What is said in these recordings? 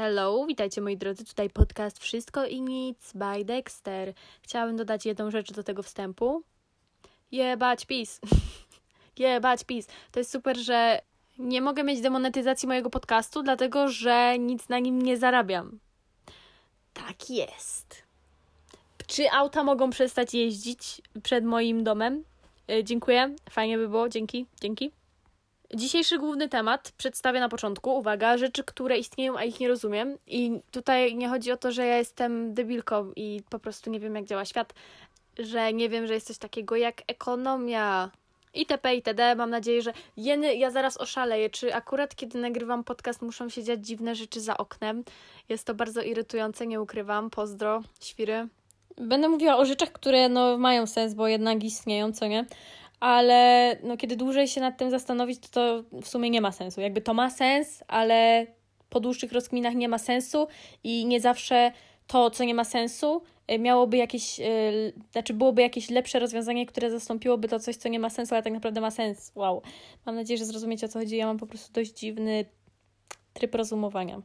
Hello, witajcie moi drodzy, tutaj podcast Wszystko i Nic by Dexter. Chciałabym dodać jedną rzecz do tego wstępu. Jebać PiS. Jebać PiS. To jest super, że nie mogę mieć demonetyzacji mojego podcastu, dlatego że nic na nim nie zarabiam. Tak jest. Czy auta mogą przestać jeździć przed moim domem? Yy, dziękuję, fajnie by było, dzięki, dzięki. Dzisiejszy główny temat przedstawię na początku. Uwaga, rzeczy, które istnieją, a ich nie rozumiem. I tutaj nie chodzi o to, że ja jestem debilką i po prostu nie wiem, jak działa świat, że nie wiem, że jest coś takiego jak ekonomia. ITP, itd. Mam nadzieję, że jeny, ja zaraz oszaleję. Czy akurat kiedy nagrywam podcast muszą się dziać dziwne rzeczy za oknem? Jest to bardzo irytujące, nie ukrywam. Pozdro, świry. Będę mówiła o rzeczach, które no, mają sens, bo jednak istnieją, co nie? Ale no, kiedy dłużej się nad tym zastanowić, to, to w sumie nie ma sensu. Jakby to ma sens, ale po dłuższych rozkminach nie ma sensu i nie zawsze to, co nie ma sensu, y, miałoby jakieś, yy, znaczy byłoby jakieś lepsze rozwiązanie, które zastąpiłoby to coś, co nie ma sensu, ale tak naprawdę ma sens. Wow. Mam nadzieję, że zrozumiecie o co chodzi. Ja mam po prostu dość dziwny tryb rozumowania.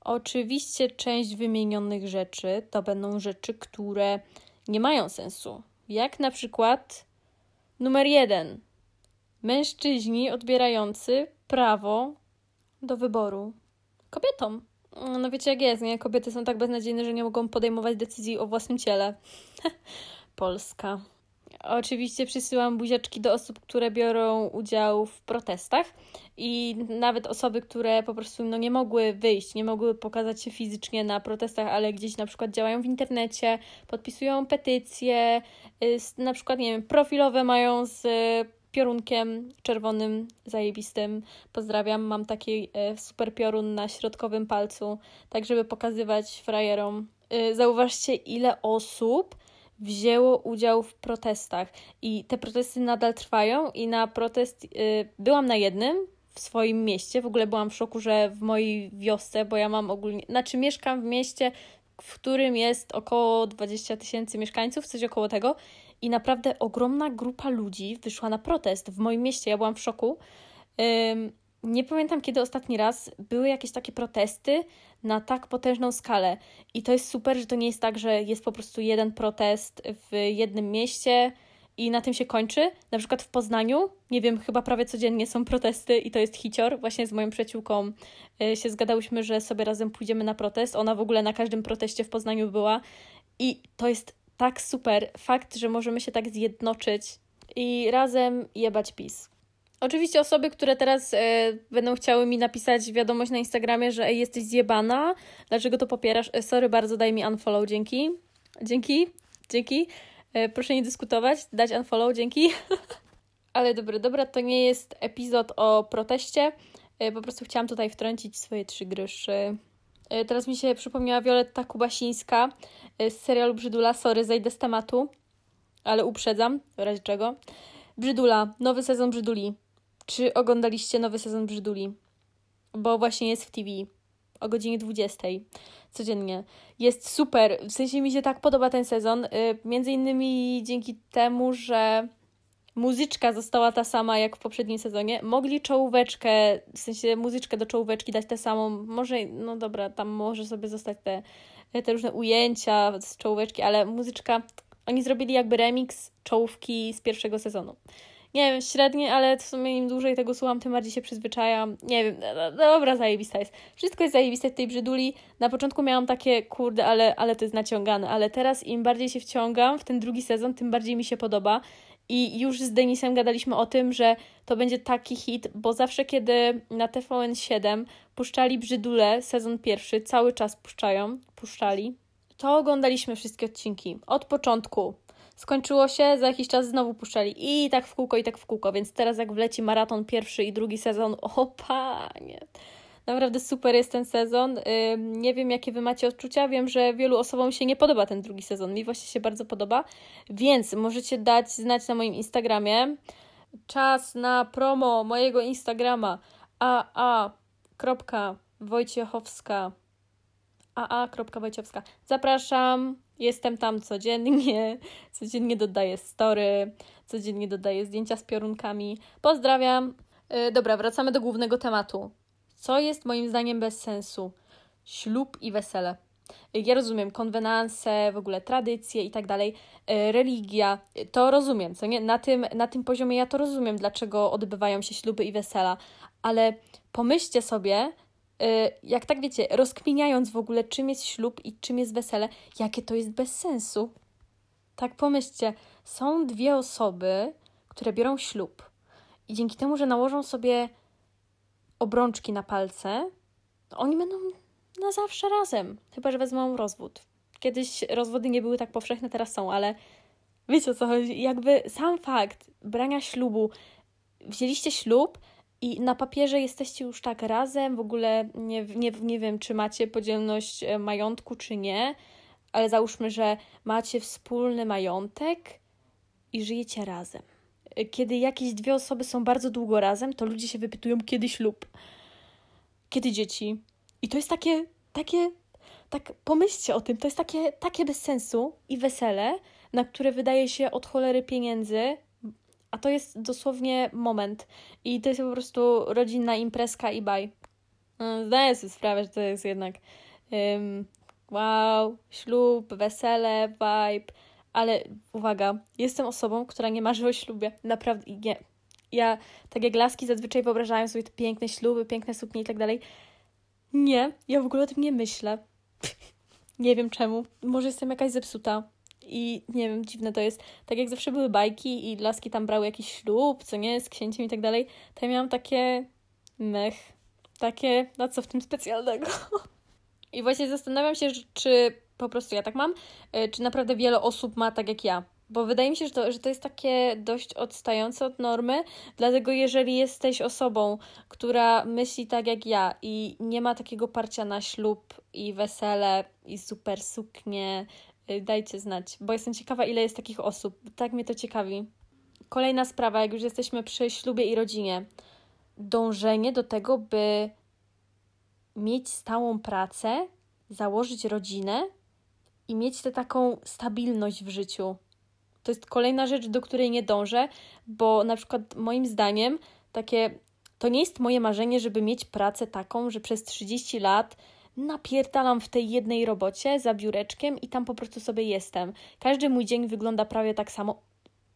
Oczywiście część wymienionych rzeczy to będą rzeczy, które nie mają sensu. Jak na przykład Numer jeden. Mężczyźni odbierający prawo do wyboru kobietom. No wiecie jak jest, nie? Kobiety są tak beznadziejne, że nie mogą podejmować decyzji o własnym ciele. Polska. Oczywiście przysyłam buziaczki do osób, które biorą udział w protestach i nawet osoby, które po prostu no, nie mogły wyjść, nie mogły pokazać się fizycznie na protestach, ale gdzieś na przykład działają w internecie, podpisują petycje, y, na przykład, nie wiem, profilowe mają z piorunkiem czerwonym, zajebistym. Pozdrawiam, mam taki y, super piorun na środkowym palcu, tak żeby pokazywać frajerom. Y, zauważcie, ile osób wzięło udział w protestach. I te protesty nadal trwają i na protest y, byłam na jednym w swoim mieście. W ogóle byłam w szoku, że w mojej wiosce, bo ja mam ogólnie, znaczy mieszkam w mieście, w którym jest około 20 tysięcy mieszkańców, coś około tego. I naprawdę ogromna grupa ludzi wyszła na protest w moim mieście. Ja byłam w szoku. Nie pamiętam kiedy ostatni raz były jakieś takie protesty na tak potężną skalę. I to jest super, że to nie jest tak, że jest po prostu jeden protest w jednym mieście i na tym się kończy. Na przykład w Poznaniu, nie wiem, chyba prawie codziennie są protesty i to jest hicior. Właśnie z moją przyjaciółką y, się zgadałyśmy, że sobie razem pójdziemy na protest. Ona w ogóle na każdym proteście w Poznaniu była i to jest tak super fakt, że możemy się tak zjednoczyć i razem jebać PiS. Oczywiście osoby, które teraz e, będą chciały mi napisać wiadomość na Instagramie, że ej, jesteś zjebana, dlaczego to popierasz? E, sorry bardzo, daj mi unfollow, dzięki. Dzięki, dzięki. E, proszę nie dyskutować, dać unfollow, dzięki. Ale dobra, dobra, to nie jest epizod o proteście. Po prostu chciałam tutaj wtrącić swoje trzy gryszy. Teraz mi się przypomniała Wioletta Kubasińska z serialu Brzydula. Sorry, zejdę z tematu, ale uprzedzam, w razie czego. Brzydula, nowy sezon Brzyduli. Czy oglądaliście nowy sezon Brzyduli? Bo właśnie jest w TV o godzinie 20 codziennie. Jest super. W sensie mi się tak podoba ten sezon. Y, między innymi dzięki temu, że muzyczka została ta sama jak w poprzednim sezonie. Mogli czołóweczkę, w sensie muzyczkę do czołóweczki dać tę samą. Może, no dobra, tam może sobie zostać te, te różne ujęcia z czołóweczki, ale muzyczka. Oni zrobili jakby remix czołówki z pierwszego sezonu nie wiem, średnie, ale w sumie im dłużej tego słucham, tym bardziej się przyzwyczajam. Nie wiem, no, no, dobra, zajebista jest. Wszystko jest zajebiste w tej brzyduli. Na początku miałam takie, kurde, ale, ale to jest naciągane, ale teraz im bardziej się wciągam w ten drugi sezon, tym bardziej mi się podoba. I już z Denisem gadaliśmy o tym, że to będzie taki hit, bo zawsze kiedy na TVN7 puszczali Brzydule, sezon pierwszy, cały czas puszczają, puszczali, to oglądaliśmy wszystkie odcinki. Od początku skończyło się, za jakiś czas znowu puszczali i tak w kółko, i tak w kółko, więc teraz jak wleci maraton pierwszy i drugi sezon, o panie, naprawdę super jest ten sezon. Nie wiem, jakie wy macie odczucia, wiem, że wielu osobom się nie podoba ten drugi sezon, mi właśnie się bardzo podoba, więc możecie dać znać na moim Instagramie. Czas na promo mojego Instagrama. Aa.wojciechowska aa.wojciechowska. Zapraszam, Jestem tam codziennie, codziennie dodaję story, codziennie dodaję zdjęcia z piorunkami. Pozdrawiam. Yy, dobra, wracamy do głównego tematu. Co jest moim zdaniem bez sensu? ślub i wesele. Ja rozumiem konwenanse, w ogóle tradycje i tak dalej, e, religia, to rozumiem, co nie? Na tym, na tym poziomie ja to rozumiem, dlaczego odbywają się śluby i wesela, ale pomyślcie sobie, jak tak wiecie, rozkminiając w ogóle, czym jest ślub i czym jest wesele, jakie to jest bez sensu. Tak pomyślcie, są dwie osoby, które biorą ślub i dzięki temu, że nałożą sobie obrączki na palce, oni będą na zawsze razem. Chyba, że wezmą rozwód. Kiedyś rozwody nie były tak powszechne, teraz są, ale wiecie o co chodzi. Jakby sam fakt brania ślubu, wzięliście ślub i na papierze jesteście już tak razem, w ogóle nie, nie, nie wiem, czy macie podzielność e, majątku, czy nie, ale załóżmy, że macie wspólny majątek i żyjecie razem. E, kiedy jakieś dwie osoby są bardzo długo razem, to ludzie się wypytują, kiedy ślub, kiedy dzieci, i to jest takie, takie, tak pomyślcie o tym, to jest takie, takie bez sensu i wesele, na które wydaje się od cholery pieniędzy, a to jest dosłownie moment. I to jest po prostu rodzinna imprezka i baj. No, zdaję sobie sprawę, że to jest jednak um, wow, ślub, wesele, vibe, ale uwaga, jestem osobą, która nie marzy o ślubie. Naprawdę nie. Ja, tak jak laski, zazwyczaj wyobrażają sobie te piękne śluby, piękne suknie i tak dalej. Nie, ja w ogóle o tym nie myślę. nie wiem czemu. Może jestem jakaś zepsuta. I nie wiem, dziwne to jest. Tak jak zawsze były bajki i laski tam brały jakiś ślub, co nie, z księciem i tak dalej, to ja miałam takie mech. Takie, na co w tym specjalnego? I właśnie zastanawiam się, czy po prostu ja tak mam, y, czy naprawdę wiele osób ma tak jak ja. Bo wydaje mi się, że to, że to jest takie dość odstające od normy, dlatego jeżeli jesteś osobą, która myśli tak jak ja i nie ma takiego parcia na ślub i wesele i super suknie, dajcie znać, bo jestem ciekawa, ile jest takich osób. Tak mnie to ciekawi. Kolejna sprawa, jak już jesteśmy przy ślubie i rodzinie. Dążenie do tego, by mieć stałą pracę, założyć rodzinę i mieć tę taką stabilność w życiu to jest kolejna rzecz, do której nie dążę, bo na przykład moim zdaniem takie to nie jest moje marzenie, żeby mieć pracę taką, że przez 30 lat napierdalam w tej jednej robocie za biureczkiem i tam po prostu sobie jestem. Każdy mój dzień wygląda prawie tak samo.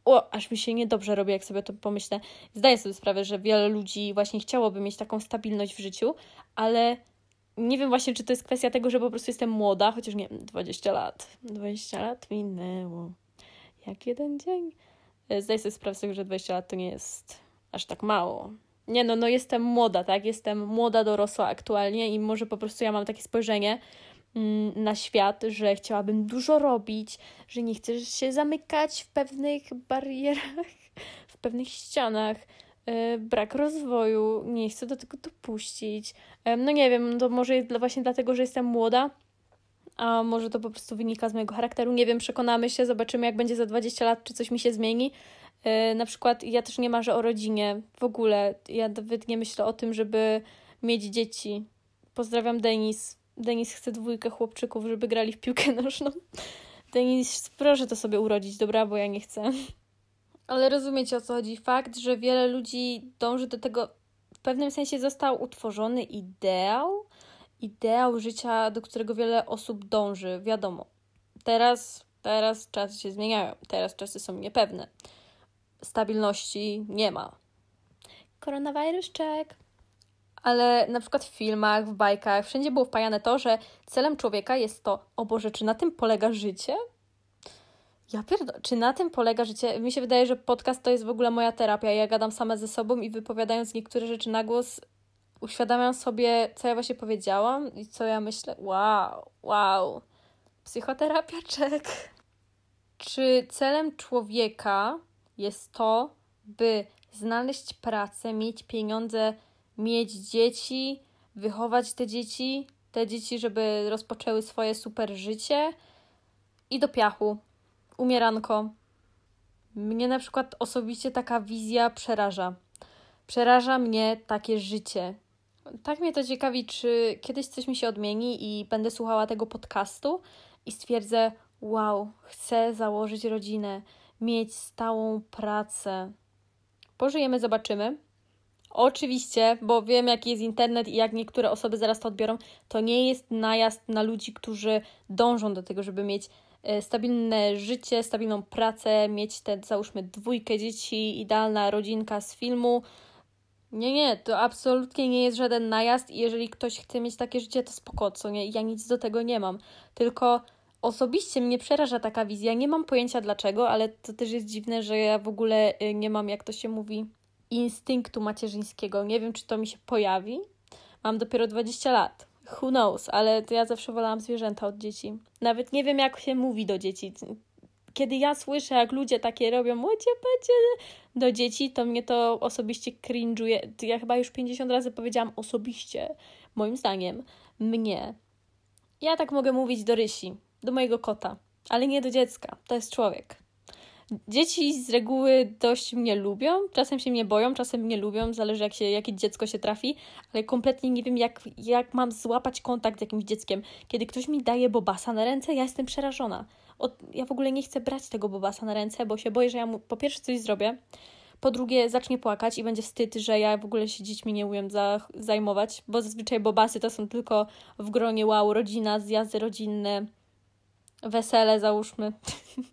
O, aż mi się niedobrze robi, jak sobie to pomyślę. Zdaję sobie sprawę, że wiele ludzi właśnie chciałoby mieć taką stabilność w życiu, ale nie wiem właśnie, czy to jest kwestia tego, że po prostu jestem młoda, chociaż nie 20 lat. 20 lat minęło jak jeden dzień. E, Zdaj sobie sprawę że 20 lat to nie jest aż tak mało. Nie no, no jestem młoda, tak? Jestem młoda, dorosła aktualnie i może po prostu ja mam takie spojrzenie mm, na świat, że chciałabym dużo robić, że nie chcę się zamykać w pewnych barierach, w pewnych ścianach, e, brak rozwoju, nie chcę do tego dopuścić. no nie wiem, to może jest właśnie dlatego, że jestem młoda, a może to po prostu wynika z mojego charakteru. Nie wiem, przekonamy się, zobaczymy, jak będzie za 20 lat, czy coś mi się zmieni. Yy, na przykład ja też nie marzę o rodzinie w ogóle. Ja nawet nie myślę o tym, żeby mieć dzieci. Pozdrawiam Denis. Denis chce dwójkę chłopczyków, żeby grali w piłkę nożną. Denis, proszę to sobie urodzić, dobra, bo ja nie chcę. Ale rozumiecie o co chodzi. Fakt, że wiele ludzi dąży do tego, w pewnym sensie został utworzony ideał, ideał życia, do którego wiele osób dąży. Wiadomo, teraz, teraz czasy się zmieniają, teraz czasy są niepewne. Stabilności nie ma. Koronawirus check. Ale na przykład w filmach, w bajkach, wszędzie było wpajane to, że celem człowieka jest to, o Boże, czy na tym polega życie? Ja pierdolę, czy na tym polega życie? Mi się wydaje, że podcast to jest w ogóle moja terapia. Ja gadam sama ze sobą i wypowiadając niektóre rzeczy na głos, uświadamiam sobie, co ja właśnie powiedziałam i co ja myślę. Wow, wow. Psychoterapia, czek. Czy celem człowieka jest to, by znaleźć pracę, mieć pieniądze, mieć dzieci, wychować te dzieci, te dzieci, żeby rozpoczęły swoje super życie i do piachu, umieranko. Mnie na przykład osobiście taka wizja przeraża. Przeraża mnie takie życie. Tak mnie to ciekawi, czy kiedyś coś mi się odmieni i będę słuchała tego podcastu i stwierdzę: Wow, chcę założyć rodzinę, mieć stałą pracę. Pożyjemy, zobaczymy. Oczywiście, bo wiem, jaki jest internet i jak niektóre osoby zaraz to odbiorą, to nie jest najazd na ludzi, którzy dążą do tego, żeby mieć e, stabilne życie, stabilną pracę, mieć te, załóżmy, dwójkę dzieci, idealna rodzinka z filmu. Nie, nie, to absolutnie nie jest żaden najazd i jeżeli ktoś chce mieć takie życie, to spoko, co nie? Ja nic do tego nie mam. Tylko osobiście mnie przeraża taka wizja. Nie mam pojęcia dlaczego, ale to też jest dziwne, że ja w ogóle y, nie mam, jak to się mówi, instynktu macierzyńskiego. Nie wiem, czy to mi się pojawi. Mam dopiero 20 lat. Who knows, ale to ja zawsze wolałam zwierzęta od dzieci. Nawet nie wiem, jak się mówi do dzieci. Kiedy ja słyszę, jak ludzie takie robią, łocie pecie do dzieci, to mnie to osobiście cringe'uje. Ja chyba już 50 razy powiedziałam osobiście, moim zdaniem, mnie. Ja tak mogę mówić do Rysi, do mojego kota, ale nie do dziecka. To jest człowiek. Dzieci z reguły dość mnie lubią, czasem się mnie boją, czasem mnie lubią, zależy jak się, jakie dziecko się trafi, ale kompletnie nie wiem, jak, jak mam złapać kontakt z jakimś dzieckiem. Kiedy ktoś mi daje bobasa na ręce, ja jestem przerażona. Od, ja w ogóle nie chcę brać tego bobasa na ręce, bo się boję, że ja mu po pierwsze coś zrobię, po drugie zacznie płakać i będzie wstyd, że ja w ogóle się dziećmi nie umiem za, zajmować, bo zazwyczaj bobasy to są tylko w gronie wow, rodzina, zjazdy rodzinne, wesele załóżmy.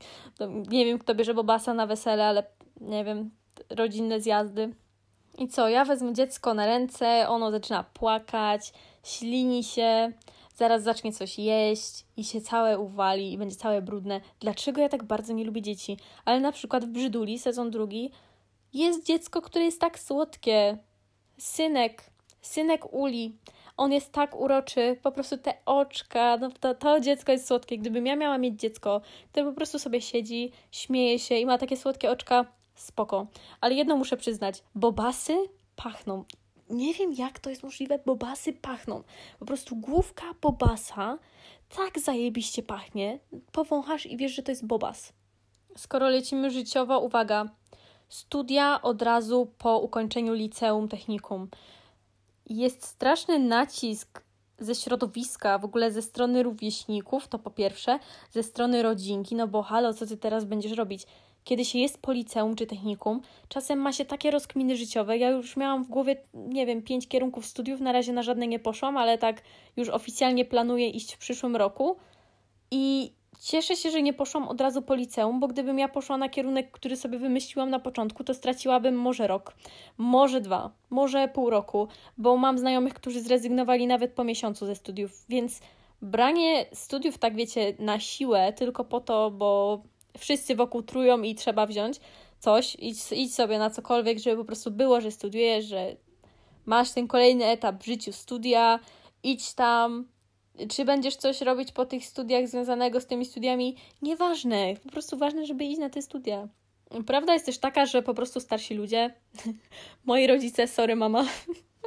nie wiem, kto bierze bobasa na wesele, ale nie wiem, rodzinne zjazdy. I co, ja wezmę dziecko na ręce, ono zaczyna płakać, ślini się, zaraz zacznie coś jeść i się całe uwali i będzie całe brudne. Dlaczego ja tak bardzo nie lubię dzieci? Ale na przykład w Brzyduli, sezon drugi, jest dziecko, które jest tak słodkie. Synek, synek Uli. On jest tak uroczy, po prostu te oczka, no to, to dziecko jest słodkie. Gdybym ja miała mieć dziecko, które po prostu sobie siedzi, śmieje się i ma takie słodkie oczka, spoko. Ale jedno muszę przyznać, bobasy pachną. Nie wiem, jak to jest możliwe, bobasy pachną. Po prostu główka bobasa tak zajebiście pachnie. Powąchasz i wiesz, że to jest bobas. Skoro lecimy życiowo, uwaga, studia od razu po ukończeniu liceum technikum. Jest straszny nacisk ze środowiska, w ogóle ze strony rówieśników, to po pierwsze, ze strony rodzinki, no bo halo, co ty teraz będziesz robić? Kiedy się jest po liceum czy technikum, czasem ma się takie rozkminy życiowe. Ja już miałam w głowie, nie wiem, pięć kierunków studiów, na razie na żadne nie poszłam, ale tak już oficjalnie planuję iść w przyszłym roku. I Cieszę się, że nie poszłam od razu po liceum, bo gdybym ja poszła na kierunek, który sobie wymyśliłam na początku, to straciłabym może rok, może dwa, może pół roku, bo mam znajomych, którzy zrezygnowali nawet po miesiącu ze studiów, więc branie studiów, tak wiecie, na siłę, tylko po to, bo wszyscy wokół trują i trzeba wziąć coś, idź, idź sobie na cokolwiek, żeby po prostu było, że studiujesz, że masz ten kolejny etap w życiu studia, idź tam, czy będziesz coś robić po tych studiach związanego z tymi studiami, nieważne. Po prostu ważne, żeby iść na te studia. Prawda jest też taka, że po prostu starsi ludzie, moi rodzice, sorry mama,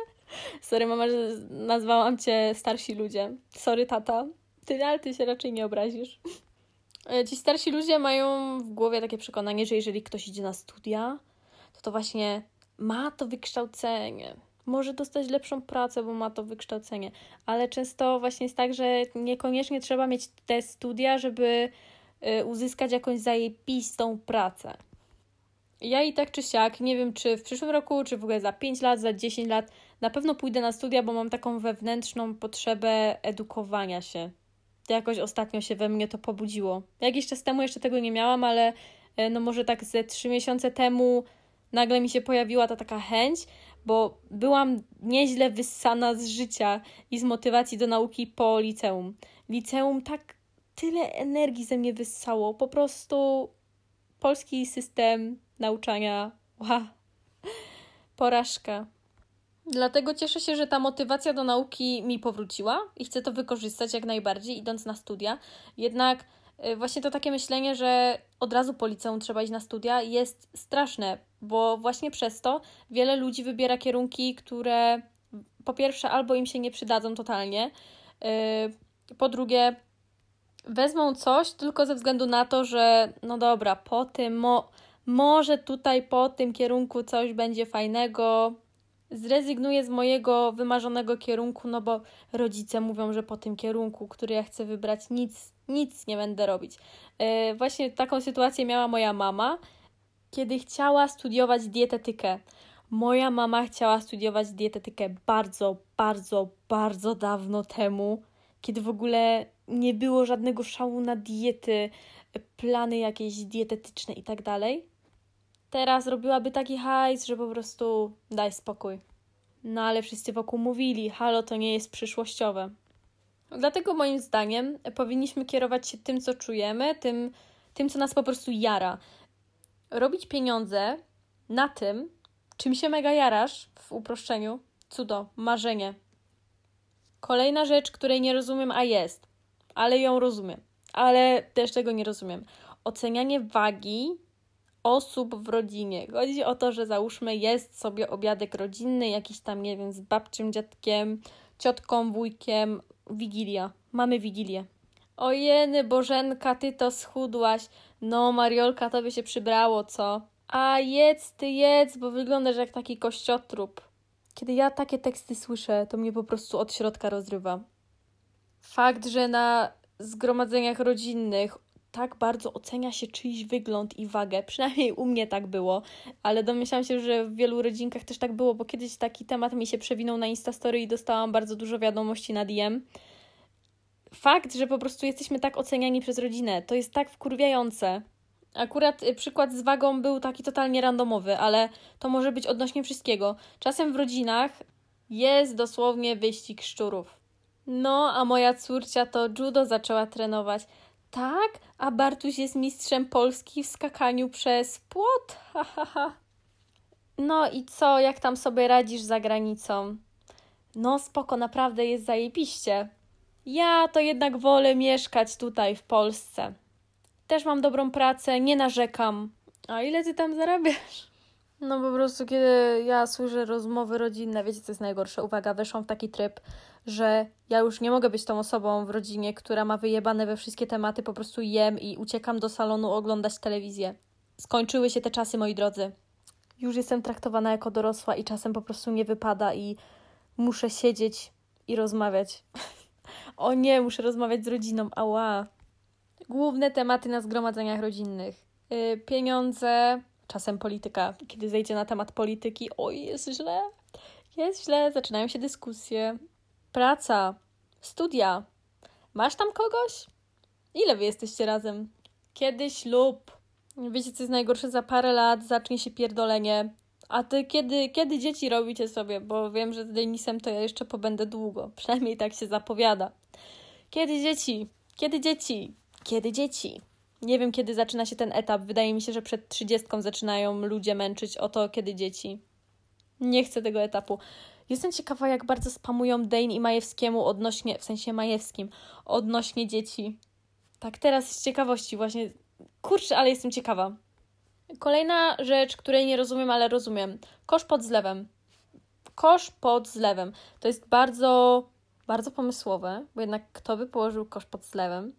sorry mama, że nazwałam cię starsi ludzie, sorry tata, ty, ale ty się raczej nie obrazisz. E, ci starsi ludzie mają w głowie takie przekonanie, że jeżeli ktoś idzie na studia, to to właśnie ma to wykształcenie, może dostać lepszą pracę, bo ma to wykształcenie, ale często właśnie jest tak, że niekoniecznie trzeba mieć te studia, żeby y, uzyskać jakąś zajebistą pracę. Ja i tak czy siak, nie wiem czy w przyszłym roku, czy w ogóle za 5 lat, za 10 lat, na pewno pójdę na studia, bo mam taką wewnętrzną potrzebę edukowania się. Jakoś ostatnio się we mnie to pobudziło. Jakiś czas temu jeszcze tego nie miałam, ale y, no może tak ze 3 miesiące temu nagle mi się pojawiła ta taka chęć, bo byłam nieźle wyssana z życia i z motywacji do nauki po liceum. Liceum tak tyle energii ze mnie wyssało, po prostu polski system nauczania, wow, porażka. Dlatego cieszę się, że ta motywacja do nauki mi powróciła i chcę to wykorzystać jak najbardziej, idąc na studia. Jednak y, właśnie to takie myślenie, że od razu po liceum trzeba iść na studia jest straszne, bo właśnie przez to wiele ludzi wybiera kierunki, które po pierwsze albo im się nie przydadzą totalnie, yy, po drugie wezmą coś tylko ze względu na to, że no dobra, po tym, mo, może tutaj po tym kierunku coś będzie fajnego, zrezygnuję z mojego wymarzonego kierunku, no bo rodzice mówią, że po tym kierunku, który ja chcę wybrać, nic, nic nie będę robić. Yy, właśnie taką sytuację miała moja mama kiedy chciała studiować dietetykę, Moja mama chciała studiować dietetykę bardzo, bardzo, bardzo dawno temu, kiedy w ogóle nie było żadnego szału na diety, plany jakieś dietetyczne i tak dalej. Teraz robiłaby taki hajs, że po prostu daj spokój. No ale wszyscy wokół mówili, halo, to nie jest przyszłościowe. Dlatego moim zdaniem powinniśmy kierować się tym, co czujemy, tym, tym co nas po prostu jara. Robić pieniądze na tym, czym się mega jarasz, w uproszczeniu, cudo, marzenie. Kolejna rzecz, której nie rozumiem, a jest, ale ją rozumiem, ale też tego nie rozumiem. Ocenianie wagi osób w rodzinie. Chodzi o to, że załóżmy jest sobie obiadek rodzinny, jakiś tam, nie wiem, z babcią, dziadkiem, ciotką, wujkiem, wigilia. Mamy wigilię. Ojeny, Bożenka, ty to schudłaś. No, Mariolka, to by się przybrało, co? A jedz, ty jedz, bo wyglądasz jak taki kościotrup. Kiedy ja takie teksty słyszę, to mnie po prostu od środka rozrywa. Fakt, że na zgromadzeniach rodzinnych tak bardzo ocenia się czyjś wygląd i wagę. Przynajmniej u mnie tak było, ale domyślam się, że w wielu rodzinkach też tak było, bo kiedyś taki temat mi się przewinął na Instastory i dostałam bardzo dużo wiadomości na DM. Fakt, że po prostu jesteśmy tak oceniani przez rodzinę, to jest tak wkurwiające. Akurat y, przykład z wagą był taki totalnie randomowy, ale to może być odnośnie wszystkiego. Czasem w rodzinach jest dosłownie wyścig szczurów. No, a moja córcia to judo zaczęła trenować. Tak, a Bartuś jest mistrzem Polski w skakaniu przez płot. Ha, ha, ha. No i co, jak tam sobie radzisz za granicą? No spoko, naprawdę jest zajebiście. Ja to jednak wolę mieszkać tutaj w Polsce. Też mam dobrą pracę, nie narzekam. A ile ty tam zarabiasz? No po prostu, kiedy ja słyszę rozmowy rodzinne, wiecie co jest najgorsze? Uwaga, weszłam w taki tryb, że ja już nie mogę być tą osobą w rodzinie, która ma wyjebane we wszystkie tematy, po prostu jem i uciekam do salonu oglądać telewizję. Skończyły się te czasy, moi drodzy. Już jestem traktowana jako dorosła i czasem po prostu nie wypada i muszę siedzieć i rozmawiać. o nie, muszę rozmawiać z rodziną, ała. Główne tematy na zgromadzeniach rodzinnych. Yy, pieniądze, czasem polityka. Kiedy zejdzie na temat polityki, oj, jest źle. Jest źle, zaczynają się dyskusje. Praca, studia. Masz tam kogoś? Ile wy jesteście razem? Kiedy ślub? Wiecie, co jest najgorsze? Za parę lat zacznie się pierdolenie. A ty kiedy, kiedy dzieci robicie sobie? Bo wiem, że z Denisem to ja jeszcze pobędę długo. Przynajmniej tak się zapowiada. Kiedy dzieci? Kiedy dzieci? Kiedy dzieci? Nie wiem, kiedy zaczyna się ten etap. Wydaje mi się, że przed trzydziestką zaczynają ludzie męczyć o to, kiedy dzieci. Nie chcę tego etapu. Jestem ciekawa, jak bardzo spamują Dane i Majewskiemu odnośnie, w sensie Majewskim, odnośnie dzieci. Tak, teraz z ciekawości właśnie. Kurczę, ale jestem ciekawa. Kolejna rzecz, której nie rozumiem, ale rozumiem. Kosz pod zlewem. Kosz pod zlewem. To jest bardzo, bardzo pomysłowe, bo jednak kto by położył kosz pod zlewem?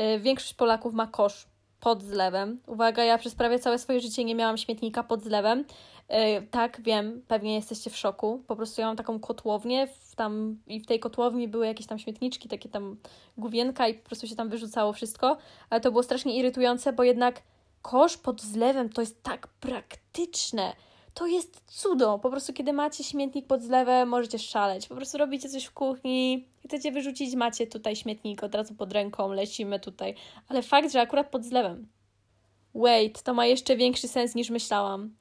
Y, większość Polaków ma kosz pod zlewem. Uwaga, ja przez prawie całe swoje życie nie miałam śmietnika pod zlewem. Yy, tak, wiem, pewnie jesteście w szoku. Po prostu ja mam taką kotłownię w tam, i w tej kotłowni były jakieś tam śmietniczki, takie tam główienka i po prostu się tam wyrzucało wszystko. Ale to było strasznie irytujące, bo jednak kosz pod zlewem to jest tak praktyczne to jest cudo. Po prostu, kiedy macie śmietnik pod zlewem, możecie szaleć. Po prostu robicie coś w kuchni, chcecie wyrzucić, macie tutaj śmietnik od razu pod ręką, lecimy tutaj. Ale fakt, że akurat pod zlewem. Wait, to ma jeszcze większy sens niż myślałam.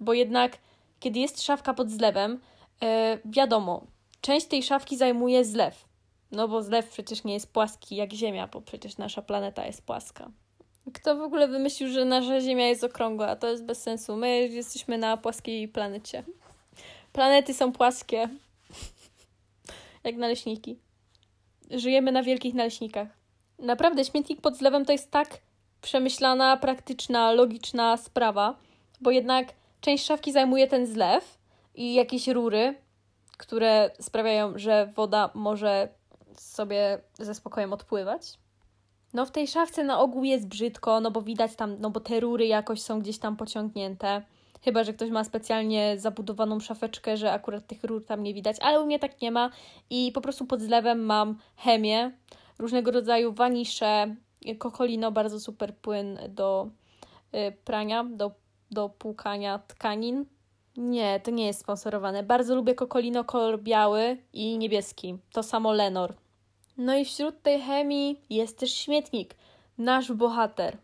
Bo jednak, kiedy jest szafka pod zlewem, yy, wiadomo, część tej szafki zajmuje zlew. No bo zlew przecież nie jest płaski jak Ziemia, bo przecież nasza planeta jest płaska. Kto w ogóle wymyślił, że nasza Ziemia jest okrągła? To jest bez sensu. My jesteśmy na płaskiej planecie. Planety są płaskie. Jak naleśniki. Żyjemy na wielkich naleśnikach. Naprawdę, śmietnik pod zlewem to jest tak przemyślana, praktyczna, logiczna sprawa, bo jednak część szafki zajmuje ten zlew i jakieś rury, które sprawiają, że woda może sobie ze spokojem odpływać. No w tej szafce na ogół jest brzydko, no bo widać tam, no bo te rury jakoś są gdzieś tam pociągnięte. Chyba, że ktoś ma specjalnie zabudowaną szafeczkę, że akurat tych rur tam nie widać, ale u mnie tak nie ma i po prostu pod zlewem mam chemię, różnego rodzaju wanisze, kokolino, bardzo super płyn do y, prania, do, do płukania tkanin. Nie, to nie jest sponsorowane. Bardzo lubię Kokolino kolor biały i niebieski. To samo Lenor. No i wśród tej chemii jest też śmietnik. Nasz bohater.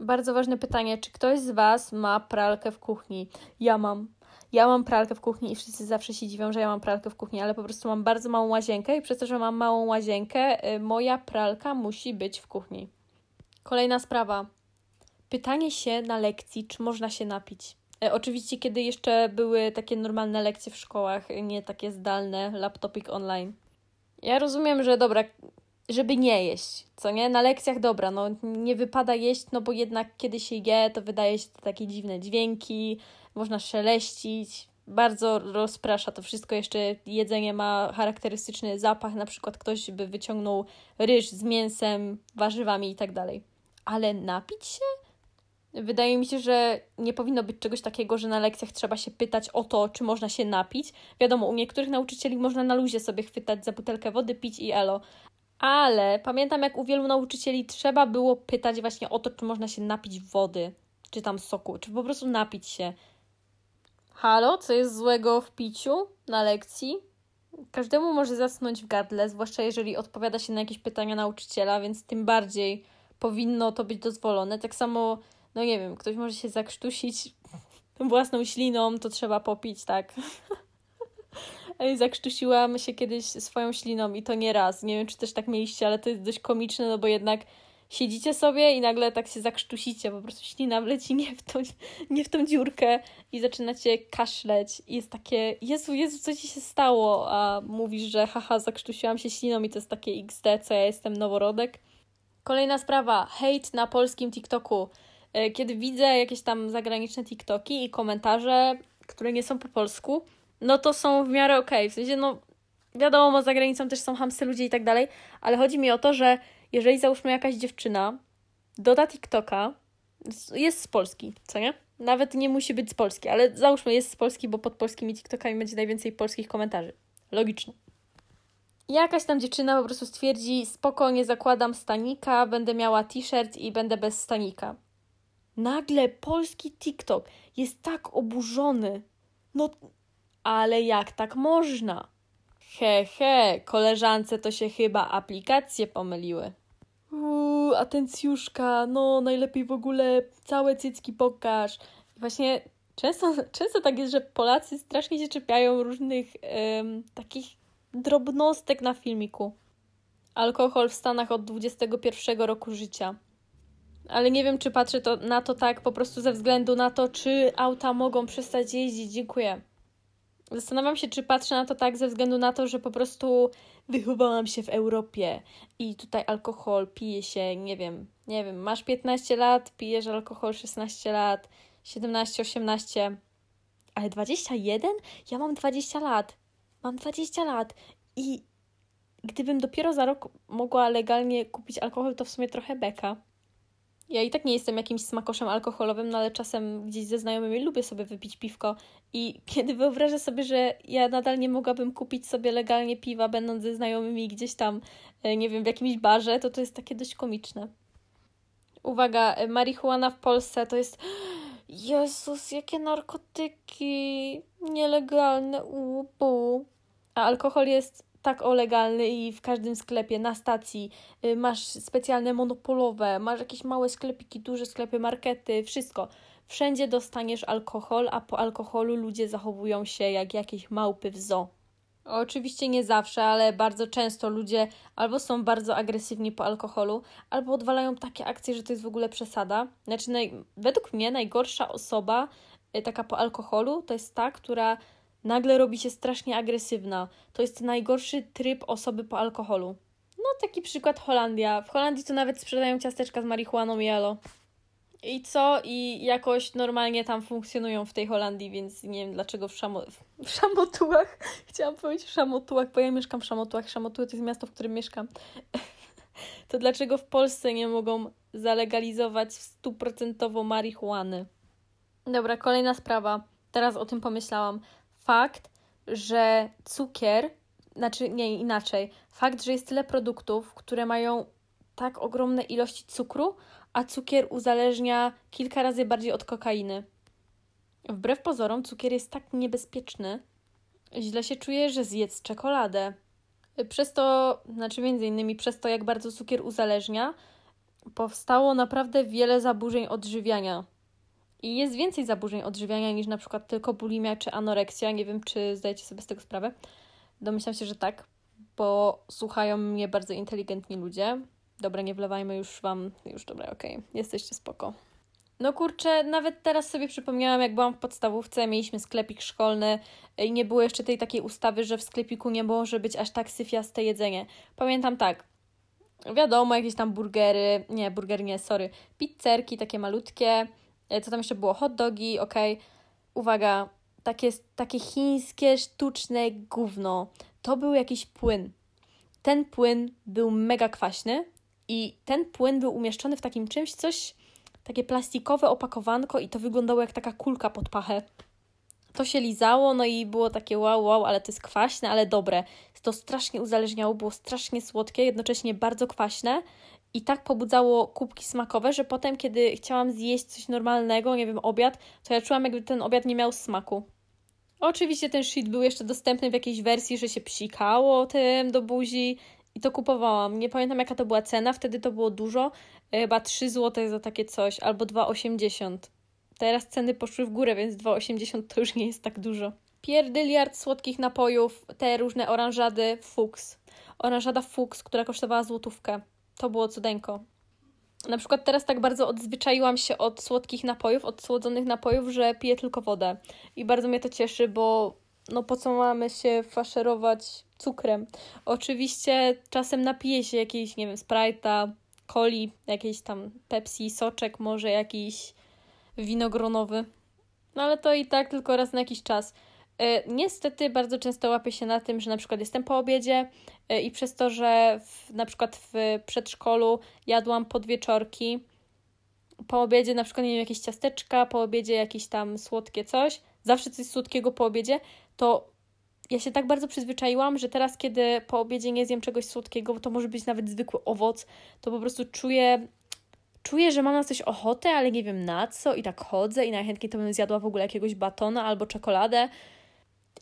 Bardzo ważne pytanie, czy ktoś z Was ma pralkę w kuchni? Ja mam. Ja mam pralkę w kuchni i wszyscy zawsze się dziwią, że ja mam pralkę w kuchni, ale po prostu mam bardzo małą łazienkę i przez to, że mam małą łazienkę, y, moja pralka musi być w kuchni. Kolejna sprawa. Pytanie się na lekcji, czy można się napić. E, oczywiście, kiedy jeszcze były takie normalne lekcje w szkołach, nie takie zdalne, laptopik online. Ja rozumiem, że dobra, żeby nie jeść, co nie? Na lekcjach dobra, no nie wypada jeść, no bo jednak kiedy się je, to wydaje się to takie dziwne dźwięki, można szeleścić, bardzo rozprasza to wszystko. Jeszcze jedzenie ma charakterystyczny zapach, na przykład ktoś by wyciągnął ryż z mięsem, warzywami i tak dalej. Ale napić się? Wydaje mi się, że nie powinno być czegoś takiego, że na lekcjach trzeba się pytać o to, czy można się napić. Wiadomo, u niektórych nauczycieli można na luzie sobie chwytać za butelkę wody, pić i elo. Ale pamiętam, jak u wielu nauczycieli trzeba było pytać właśnie o to, czy można się napić wody, czy tam soku, czy po prostu napić się. Halo, co jest złego w piciu na lekcji? Każdemu może zasnąć w gardle, zwłaszcza jeżeli odpowiada się na jakieś pytania nauczyciela, więc tym bardziej powinno to być dozwolone. Tak samo, no nie wiem, ktoś może się zakrztusić własną śliną, to trzeba popić, tak. Zakrztusiłam się kiedyś swoją śliną i to nie raz. Nie wiem, czy też tak mieliście, ale to jest dość komiczne, no bo jednak siedzicie sobie i nagle tak się zakrztusicie, po prostu ślina wleci nie w, tą, nie w tą dziurkę i zaczynacie kaszleć i jest takie, Jezu, Jezu, co ci się stało? A mówisz, że haha, zakrztusiłam się śliną i to jest takie XD, co ja jestem noworodek. Kolejna sprawa, hejt na polskim TikToku. E, kiedy widzę jakieś tam zagraniczne TikToki i komentarze, które nie są po polsku, no to są w miarę okej. Okay. W sensie, no wiadomo, za granicą też są hamscy ludzie i tak dalej, ale chodzi mi o to, że jeżeli załóżmy jakaś dziewczyna doda TikToka, jest z Polski, co nie? Nawet nie musi być z Polski, ale załóżmy jest z Polski, bo pod polskimi TikTokami będzie najwięcej polskich komentarzy. Logiczne. Jakaś tam dziewczyna po prostu stwierdzi, spokojnie zakładam stanika, będę miała t-shirt i będę bez stanika. Nagle polski TikTok jest tak oburzony. No, ale jak tak można? He, he, koleżance to się chyba aplikacje pomyliły. Uuu, atencjuszka, no najlepiej w ogóle całe cycki pokaż. Właśnie często, często tak jest, że Polacy strasznie się czepiają różnych um, takich drobnostek na filmiku. Alkohol w Stanach od 21 roku życia. Ale nie wiem, czy patrzę to, na to tak po prostu ze względu na to, czy auta mogą przestać jeździć. Dziękuję. Zastanawiam się, czy patrzę na to tak ze względu na to, że po prostu wychowałam się w Europie i tutaj alkohol pije się, nie wiem, nie wiem, masz 15 lat, pijesz alkohol 16 lat, 17, 18, ale 21? Ja mam 20 lat. Mam 20 lat i gdybym dopiero za rok mogła legalnie kupić alkohol, to w sumie trochę beka. Ja i tak nie jestem jakimś smakoszem alkoholowym, no ale czasem gdzieś ze znajomymi lubię sobie wypić piwko i kiedy wyobrażę sobie, że ja nadal nie mogłabym kupić sobie legalnie piwa, będąc ze znajomymi gdzieś tam, e, nie wiem, w jakimś barze, to to jest takie dość komiczne. Uwaga, e, marihuana w Polsce to jest... Jezus, jakie narkotyki nielegalne, ubu. A alkohol jest tak o legalny i w każdym sklepie, na stacji, y, masz specjalne monopolowe, masz jakieś małe sklepiki, duże sklepy, markety, wszystko. Wszędzie dostaniesz alkohol, a po alkoholu ludzie zachowują się jak jakieś małpy w zoo. Oczywiście nie zawsze, ale bardzo często ludzie albo są bardzo agresywni po alkoholu, albo odwalają takie akcje, że to jest w ogóle przesada. Znaczy, naj, według mnie najgorsza osoba y, taka po alkoholu to jest ta, która nagle robi się strasznie agresywna. To jest najgorszy tryb osoby po alkoholu. No, taki przykład Holandia. W Holandii to nawet sprzedają ciasteczka z marihuaną i. I co? I jakoś normalnie tam funkcjonują w tej Holandii, więc nie wiem dlaczego w, szamo... w Szamotułach, chciałam powiedzieć w Szamotułach, bo ja mieszkam w Szamotułach. Szamotuły to jest miasto, w którym mieszkam. to dlaczego w Polsce nie mogą zalegalizować stuprocentowo marihuany? Dobra, kolejna sprawa. Teraz o tym pomyślałam fakt, że cukier, znaczy nie inaczej, fakt, że jest tyle produktów, które mają tak ogromne ilości cukru, a cukier uzależnia kilka razy bardziej od kokainy. Wbrew pozorom, cukier jest tak niebezpieczny. Źle się czuję, że zjedz czekoladę. Przez to, znaczy między innymi przez to, jak bardzo cukier uzależnia, powstało naprawdę wiele zaburzeń odżywiania. I jest więcej zaburzeń odżywiania niż na przykład tylko bulimia czy anoreksja. Nie wiem, czy zdajecie sobie z tego sprawę. Domyślam się, że tak, bo słuchają mnie bardzo inteligentni ludzie. Dobra, nie wlewajmy już wam. Już dobra, okej, okay. jesteście spoko. No kurczę, nawet teraz sobie przypomniałam, jak byłam w podstawówce, mieliśmy sklepik szkolny i nie było jeszcze tej takiej ustawy, że w sklepiku nie może być aż tak syfiaste jedzenie. Pamiętam tak, wiadomo, jakieś tam burgery, nie, burgery nie, sorry, pizzerki takie malutkie, co tam jeszcze było, hot dogi. Okay. Uwaga, takie, takie chińskie, sztuczne gówno. To był jakiś płyn. Ten płyn był mega kwaśny i ten płyn był umieszczony w takim czymś, coś takie plastikowe opakowanko i to wyglądało jak taka kulka pod pachę. To się lizało, no i było takie wow, wow, ale to jest kwaśne, ale dobre. To strasznie uzależniało, było strasznie słodkie, jednocześnie bardzo kwaśne i tak pobudzało kubki smakowe, że potem, kiedy chciałam zjeść coś normalnego, nie wiem, obiad, to ja czułam, jakby ten obiad nie miał smaku. Oczywiście ten shit był jeszcze dostępny w jakiejś wersji, że się psikało tym do buzi i to kupowałam. Nie pamiętam jaka to była cena, wtedy to było dużo, e, chyba 3 zł za takie coś, albo 2,80. Teraz ceny poszły w górę, więc 2,80 to już nie jest tak dużo. Pierdyliard słodkich napojów, te różne oranżady Fuchs. Oranżada Fuchs, która kosztowała złotówkę. To było cudeńko. Na przykład teraz tak bardzo odzwyczaiłam się od słodkich napojów, od słodzonych napojów, że piję tylko wodę. I bardzo mnie to cieszy, bo no po co mamy się faszerować cukrem? Oczywiście czasem napiję się jakiejś, nie wiem, Sprite'a, coli, jakiejś tam Pepsi, soczek, może jakiś winogronowy. No ale to i tak tylko raz na jakiś czas. E, niestety bardzo często łapię się na tym, że na przykład jestem po obiedzie e, i przez to, że w, na przykład w przedszkolu jadłam podwieczorki, po obiedzie na przykład nie wiem, jakieś ciasteczka, po obiedzie jakieś tam słodkie coś, zawsze coś słodkiego po obiedzie, to ja się tak bardzo przyzwyczaiłam, że teraz, kiedy po obiedzie nie zjem czegoś słodkiego, to może być nawet zwykły owoc, to po prostu czuję, czuję, że mam na coś ochotę, ale nie wiem na co i tak chodzę i najchętniej to bym zjadła w ogóle jakiegoś batona albo czekoladę.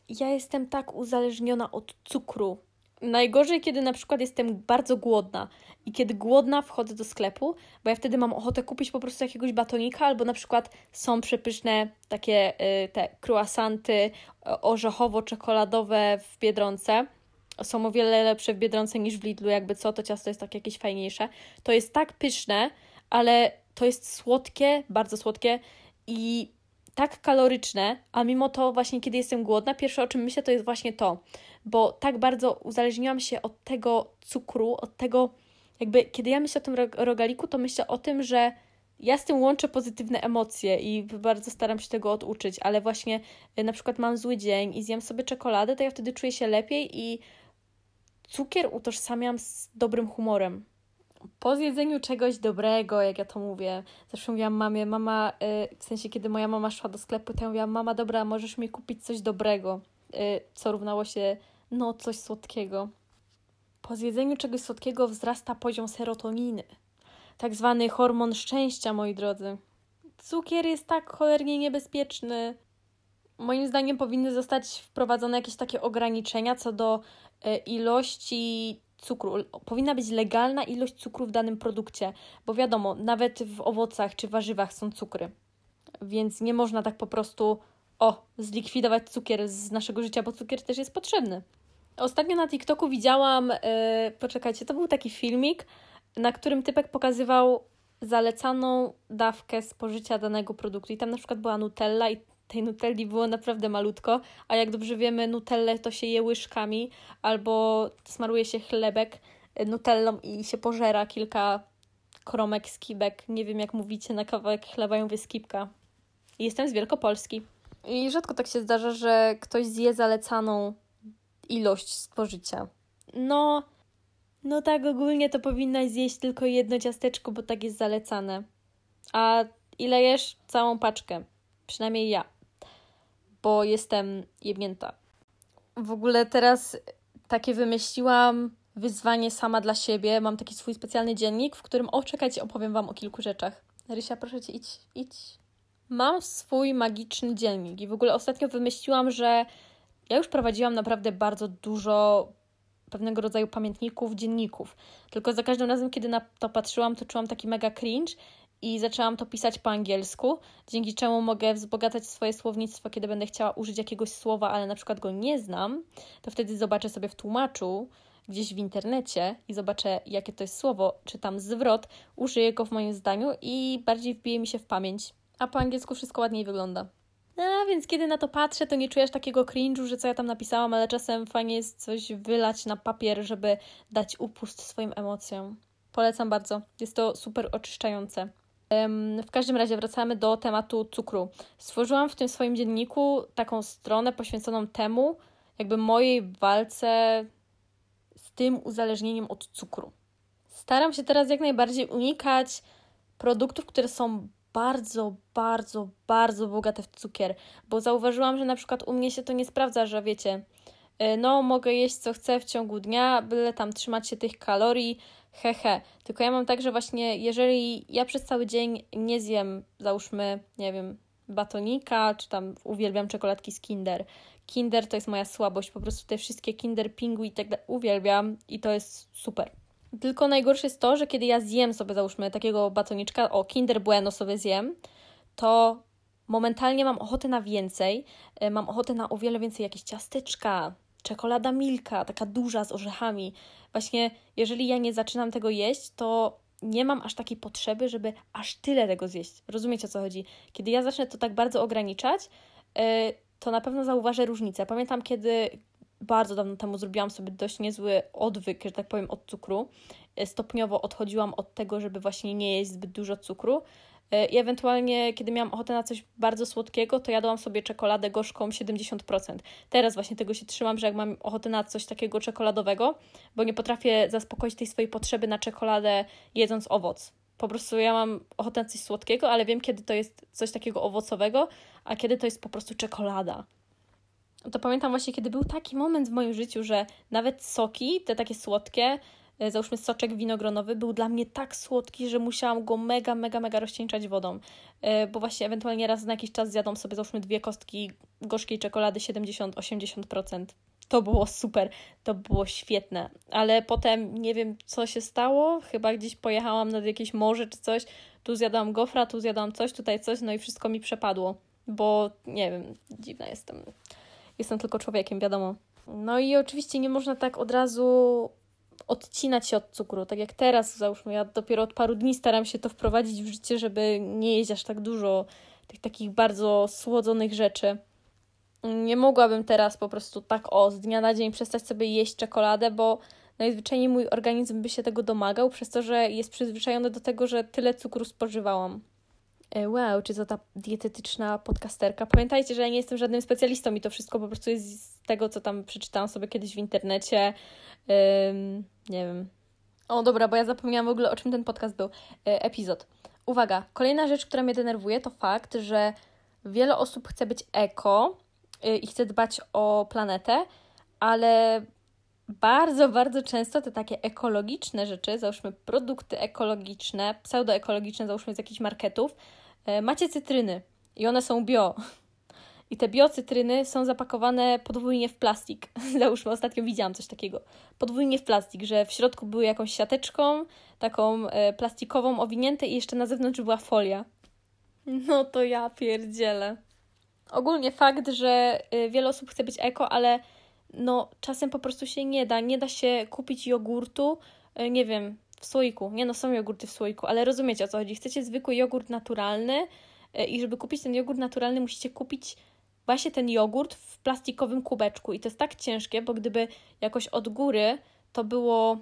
Ja jestem tak uzależniona od cukru, Najgorzej, kiedy na przykład jestem bardzo głodna i kiedy głodna wchodzę do sklepu, bo ja wtedy mam ochotę kupić po prostu jakiegoś batonika, albo na przykład są przepyszne takie y, te croissanty orzechowo-czekoladowe w Biedronce. Są o wiele lepsze w Biedronce niż w Lidlu, jakby co, to ciasto jest tak jakieś fajniejsze. To jest tak pyszne, ale to jest słodkie, bardzo słodkie i tak kaloryczne, a mimo to właśnie kiedy jestem głodna, pierwsze o czym myślę to jest właśnie to, bo tak bardzo uzależniłam się od tego cukru, od tego jakby kiedy ja myślę o tym rogaliku, to myślę o tym, że ja z tym łączę pozytywne emocje i bardzo staram się tego oduczyć, ale właśnie y, na przykład mam zły dzień i zjem sobie czekoladę, to ja wtedy czuję się lepiej i cukier utożsamiam z dobrym humorem po zjedzeniu czegoś dobrego, jak ja to mówię, zawsze mówiłam mamie, mama, y, w sensie kiedy moja mama szła do sklepu, to ja mówiłam, mama, dobra, możesz mi kupić coś dobrego, y, co równało się, no, coś słodkiego. Po zjedzeniu czegoś słodkiego wzrasta poziom serotoniny, tak zwany hormon szczęścia, moi drodzy. Cukier jest tak cholernie niebezpieczny. Moim zdaniem powinny zostać wprowadzone jakieś takie ograniczenia co do y, ilości cukru. Powinna być legalna ilość cukru w danym produkcie, bo wiadomo, nawet w owocach czy warzywach są cukry. Więc nie można tak po prostu o, zlikwidować cukier z naszego życia, bo cukier też jest potrzebny. Ostatnio na TikToku widziałam, yy, poczekajcie, to był taki filmik, na którym typek pokazywał zalecaną dawkę spożycia danego produktu. I tam na przykład była Nutella i tej nutelli było naprawdę malutko, a jak dobrze wiemy, nutellę to się je łyżkami albo smaruje się chlebek nutellą i się pożera kilka kromek skibek. Nie wiem, jak mówicie na kawałek chleba, ja mówię skibka. Jestem z Wielkopolski. I rzadko tak się zdarza, że ktoś zje zalecaną ilość spożycia. No, no tak ogólnie to powinnaś zjeść tylko jedno ciasteczko, bo tak jest zalecane. A ile jesz? Całą paczkę. Przynajmniej ja bo jestem jebnięta. W ogóle teraz takie wymyśliłam wyzwanie sama dla siebie. Mam taki swój specjalny dziennik, w którym, o czekajcie, opowiem Wam o kilku rzeczach. Rysia, proszę Cię, idź, idź. Mam swój magiczny dziennik i w ogóle ostatnio wymyśliłam, że ja już prowadziłam naprawdę bardzo dużo pewnego rodzaju pamiętników, dzienników. Tylko za każdym razem, kiedy na to patrzyłam, to czułam taki mega cringe i zaczęłam to pisać po angielsku, dzięki czemu mogę wzbogacać swoje słownictwo, kiedy będę chciała użyć jakiegoś słowa, ale na przykład go nie znam, to wtedy zobaczę sobie w tłumaczu gdzieś w internecie i zobaczę, jakie to jest słowo, czy tam zwrot, użyję go w moim zdaniu i bardziej wbije mi się w pamięć. A po angielsku wszystko ładniej wygląda. A więc kiedy na to patrzę, to nie czujesz takiego cringe'u, że co ja tam napisałam, ale czasem fajnie jest coś wylać na papier, żeby dać upust swoim emocjom. Polecam bardzo. Jest to super oczyszczające. W każdym razie wracamy do tematu cukru. Stworzyłam w tym swoim dzienniku taką stronę poświęconą temu, jakby mojej walce z tym uzależnieniem od cukru. Staram się teraz jak najbardziej unikać produktów, które są bardzo, bardzo, bardzo bogate w cukier, bo zauważyłam, że na przykład u mnie się to nie sprawdza, że wiecie, y, no mogę jeść co chcę w ciągu dnia, byle tam trzymać się tych kalorii, hehe. Tylko ja mam tak, że właśnie jeżeli ja przez cały dzień nie zjem, załóżmy, nie wiem, batonika, czy tam uwielbiam czekoladki z Kinder. Kinder to jest moja słabość, po prostu te wszystkie Kinder Pingu i tak dalej uwielbiam i to jest super. Tylko najgorsze jest to, że kiedy ja zjem sobie, załóżmy, takiego batoniczka, o, Kinder Bueno sobie zjem, to momentalnie mam ochotę na więcej. E, mam ochotę na o wiele więcej jakieś ciasteczka, czekolada Milka, taka duża z orzechami. Właśnie, jeżeli ja nie zaczynam tego jeść, to nie mam aż takiej potrzeby, żeby aż tyle tego zjeść. Rozumiecie o co chodzi? Kiedy ja zacznę to tak bardzo ograniczać, e, to na pewno zauważę różnicę. Pamiętam, kiedy bardzo dawno temu zrobiłam sobie dość niezły odwyk, że tak powiem, od cukru. E, stopniowo odchodziłam od tego, żeby właśnie nie jeść zbyt dużo cukru. E, I ewentualnie, kiedy miałam ochotę na coś bardzo słodkiego, to jadłam sobie czekoladę gorzką 70%. Teraz właśnie tego się trzymam, że jak mam ochotę na coś takiego czekoladowego, bo nie potrafię zaspokoić tej swojej potrzeby na czekoladę jedząc owoc. Po prostu ja mam ochotę na coś słodkiego, ale wiem, kiedy to jest coś takiego owocowego, a kiedy to jest po prostu czekolada to pamiętam właśnie, kiedy był taki moment w moim życiu, że nawet soki, te takie słodkie, załóżmy soczek winogronowy, był dla mnie tak słodki, że musiałam go mega, mega, mega rozcieńczać wodą. E, bo właśnie ewentualnie raz na jakiś czas zjadłam sobie, załóżmy, dwie kostki gorzkiej czekolady 70-80%. To było super, to było świetne, ale potem nie wiem, co się stało. Chyba gdzieś pojechałam nad jakieś morze czy coś. Tu zjadłam gofra, tu zjadłam coś, tutaj coś, no i wszystko mi przepadło, bo nie wiem, dziwna jestem jestem tylko człowiekiem, wiadomo. No i oczywiście nie można tak od razu odcinać się od cukru. Tak jak teraz, załóżmy, ja dopiero od paru dni staram się to wprowadzić w życie, żeby nie jeść aż tak dużo tych takich bardzo słodzonych rzeczy. Nie mogłabym teraz po prostu tak o, z dnia na dzień przestać sobie jeść czekoladę, bo najzwyczajniej mój organizm by się tego domagał, przez to, że jest przyzwyczajony do tego, że tyle cukru spożywałam. E, wow, czy to ta dietetyczna podcasterka. Pamiętajcie, że ja nie jestem żadnym specjalistą i to wszystko po prostu jest z tego, co tam przeczytałam sobie kiedyś w internecie. Um, nie wiem. O, dobra, bo ja zapomniałam w ogóle, o czym ten podcast był. E, epizod. Uwaga, kolejna rzecz, która mnie denerwuje, to fakt, że wiele osób chce być eko y, i chce dbać o planetę, ale bardzo, bardzo często te takie ekologiczne rzeczy, załóżmy produkty ekologiczne, pseudoekologiczne, załóżmy z jakichś marketów, e, macie cytryny i one są bio. I te biocytryny są zapakowane podwójnie w plastik. Załóżmy, ostatnio widziałam coś takiego. Podwójnie w plastik, że w środku były jakąś siateczką, taką e, plastikową owinięte i jeszcze na zewnątrz była folia. No to ja pierdzielę. Ogólnie fakt, że e, wiele osób chce być eko, ale no czasem po prostu się nie da. Nie da się kupić jogurtu, e, nie wiem, w słoiku. Nie no, są jogurty w słoiku, ale rozumiecie o co chodzi. Chcecie zwykły jogurt naturalny e, i żeby kupić ten jogurt naturalny, musicie kupić właśnie ten jogurt w plastikowym kubeczku. I to jest tak ciężkie, bo gdyby jakoś od góry to było.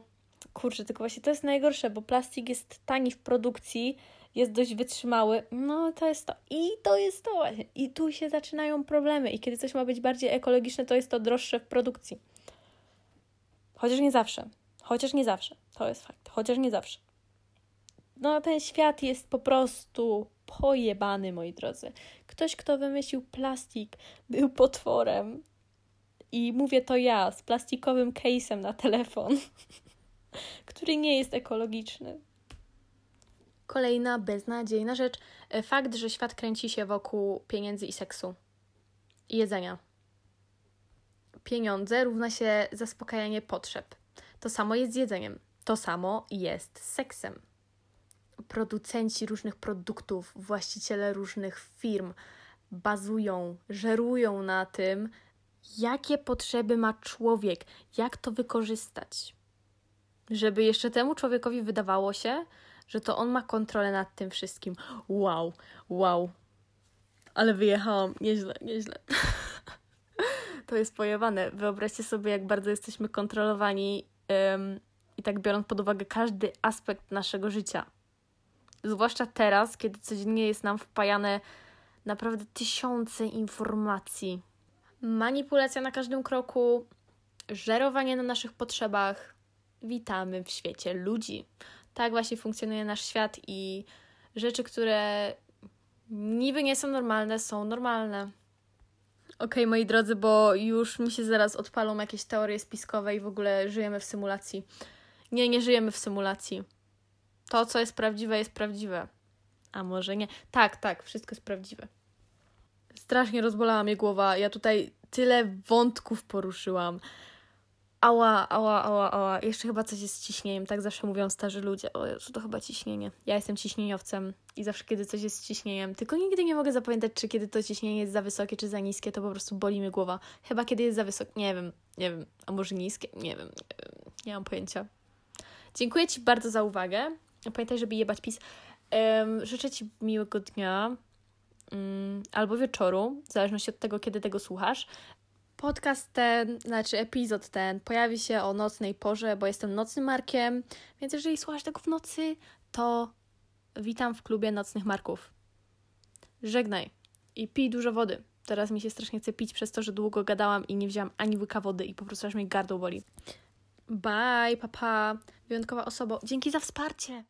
Kurczę, tylko właśnie to jest najgorsze, bo plastik jest tani w produkcji, jest dość wytrzymały. No to jest to. I to jest to właśnie. I tu się zaczynają problemy. I kiedy coś ma być bardziej ekologiczne, to jest to droższe w produkcji. Chociaż nie zawsze. Chociaż nie zawsze. To jest fakt. Chociaż nie zawsze. No ten świat jest po prostu pojebany, moi drodzy. Ktoś, kto wymyślił plastik, był potworem. I mówię to ja z plastikowym case'em na telefon, który nie jest ekologiczny. Kolejna beznadziejna rzecz. e, Fakt, że świat kręci się wokół pieniędzy i seksu. I jedzenia. Pieniądze równa się zaspokajanie potrzeb. To samo jest z jedzeniem. To samo jest z seksem. Producenci różnych produktów, właściciele różnych firm bazują, żerują na tym, jakie potrzeby ma człowiek, jak to wykorzystać. Żeby jeszcze temu człowiekowi wydawało się, że to on ma kontrolę nad tym wszystkim. Wow, wow. Ale wyjechałam nieźle, nieźle. to jest pojebane. Wyobraźcie sobie, jak bardzo jesteśmy kontrolowani i tak biorąc pod uwagę każdy aspekt naszego życia. Zwłaszcza teraz, kiedy codziennie jest nam wpajane naprawdę tysiące informacji. Manipulacja na każdym kroku, żerowanie na naszych potrzebach. Witamy w świecie ludzi. Tak właśnie funkcjonuje nasz świat i rzeczy, które niby nie są normalne, są normalne. Okej, moi drodzy, bo już mi się zaraz odpalą jakieś teorie spiskowe i w ogóle żyjemy w symulacji. Nie, nie żyjemy w symulacji. To, co jest prawdziwe, jest prawdziwe. A może nie? Tak, tak, wszystko jest prawdziwe. Strasznie rozbolała mnie głowa. Ja tutaj tyle wątków poruszyłam. Ała, ała, ała, ała. Jeszcze chyba coś jest z ciśnieniem. Tak zawsze mówią starzy ludzie. O Jezu, to chyba ciśnienie. Ja jestem ciśnieniowcem i zawsze, kiedy coś jest z ciśnieniem, tylko nigdy nie mogę zapamiętać, czy kiedy to ciśnienie jest za wysokie, czy za niskie, to po prostu boli mnie głowa. Chyba kiedy jest za wysokie. Nie wiem, nie wiem. A może niskie? Nie wiem, nie wiem. Nie mam pojęcia. Dziękuję Ci bardzo za uwagę. Pamiętaj, żeby jebać pis. Um, życzę Ci miłego dnia um, albo wieczoru, w zależności od tego, kiedy tego słuchasz. Podcast ten, znaczy epizod ten, pojawi się o nocnej porze, bo jestem nocnym markiem, więc jeżeli słuchasz tego w nocy, to witam w klubie nocnych marków. Żegnaj i pij dużo wody. Teraz mi się strasznie chce pić przez to, że długo gadałam i nie wzięłam ani łyka wody i po prostu aż mi gardło boli. Bye, papa, wyjątkowa osoba. Dzięki za wsparcie.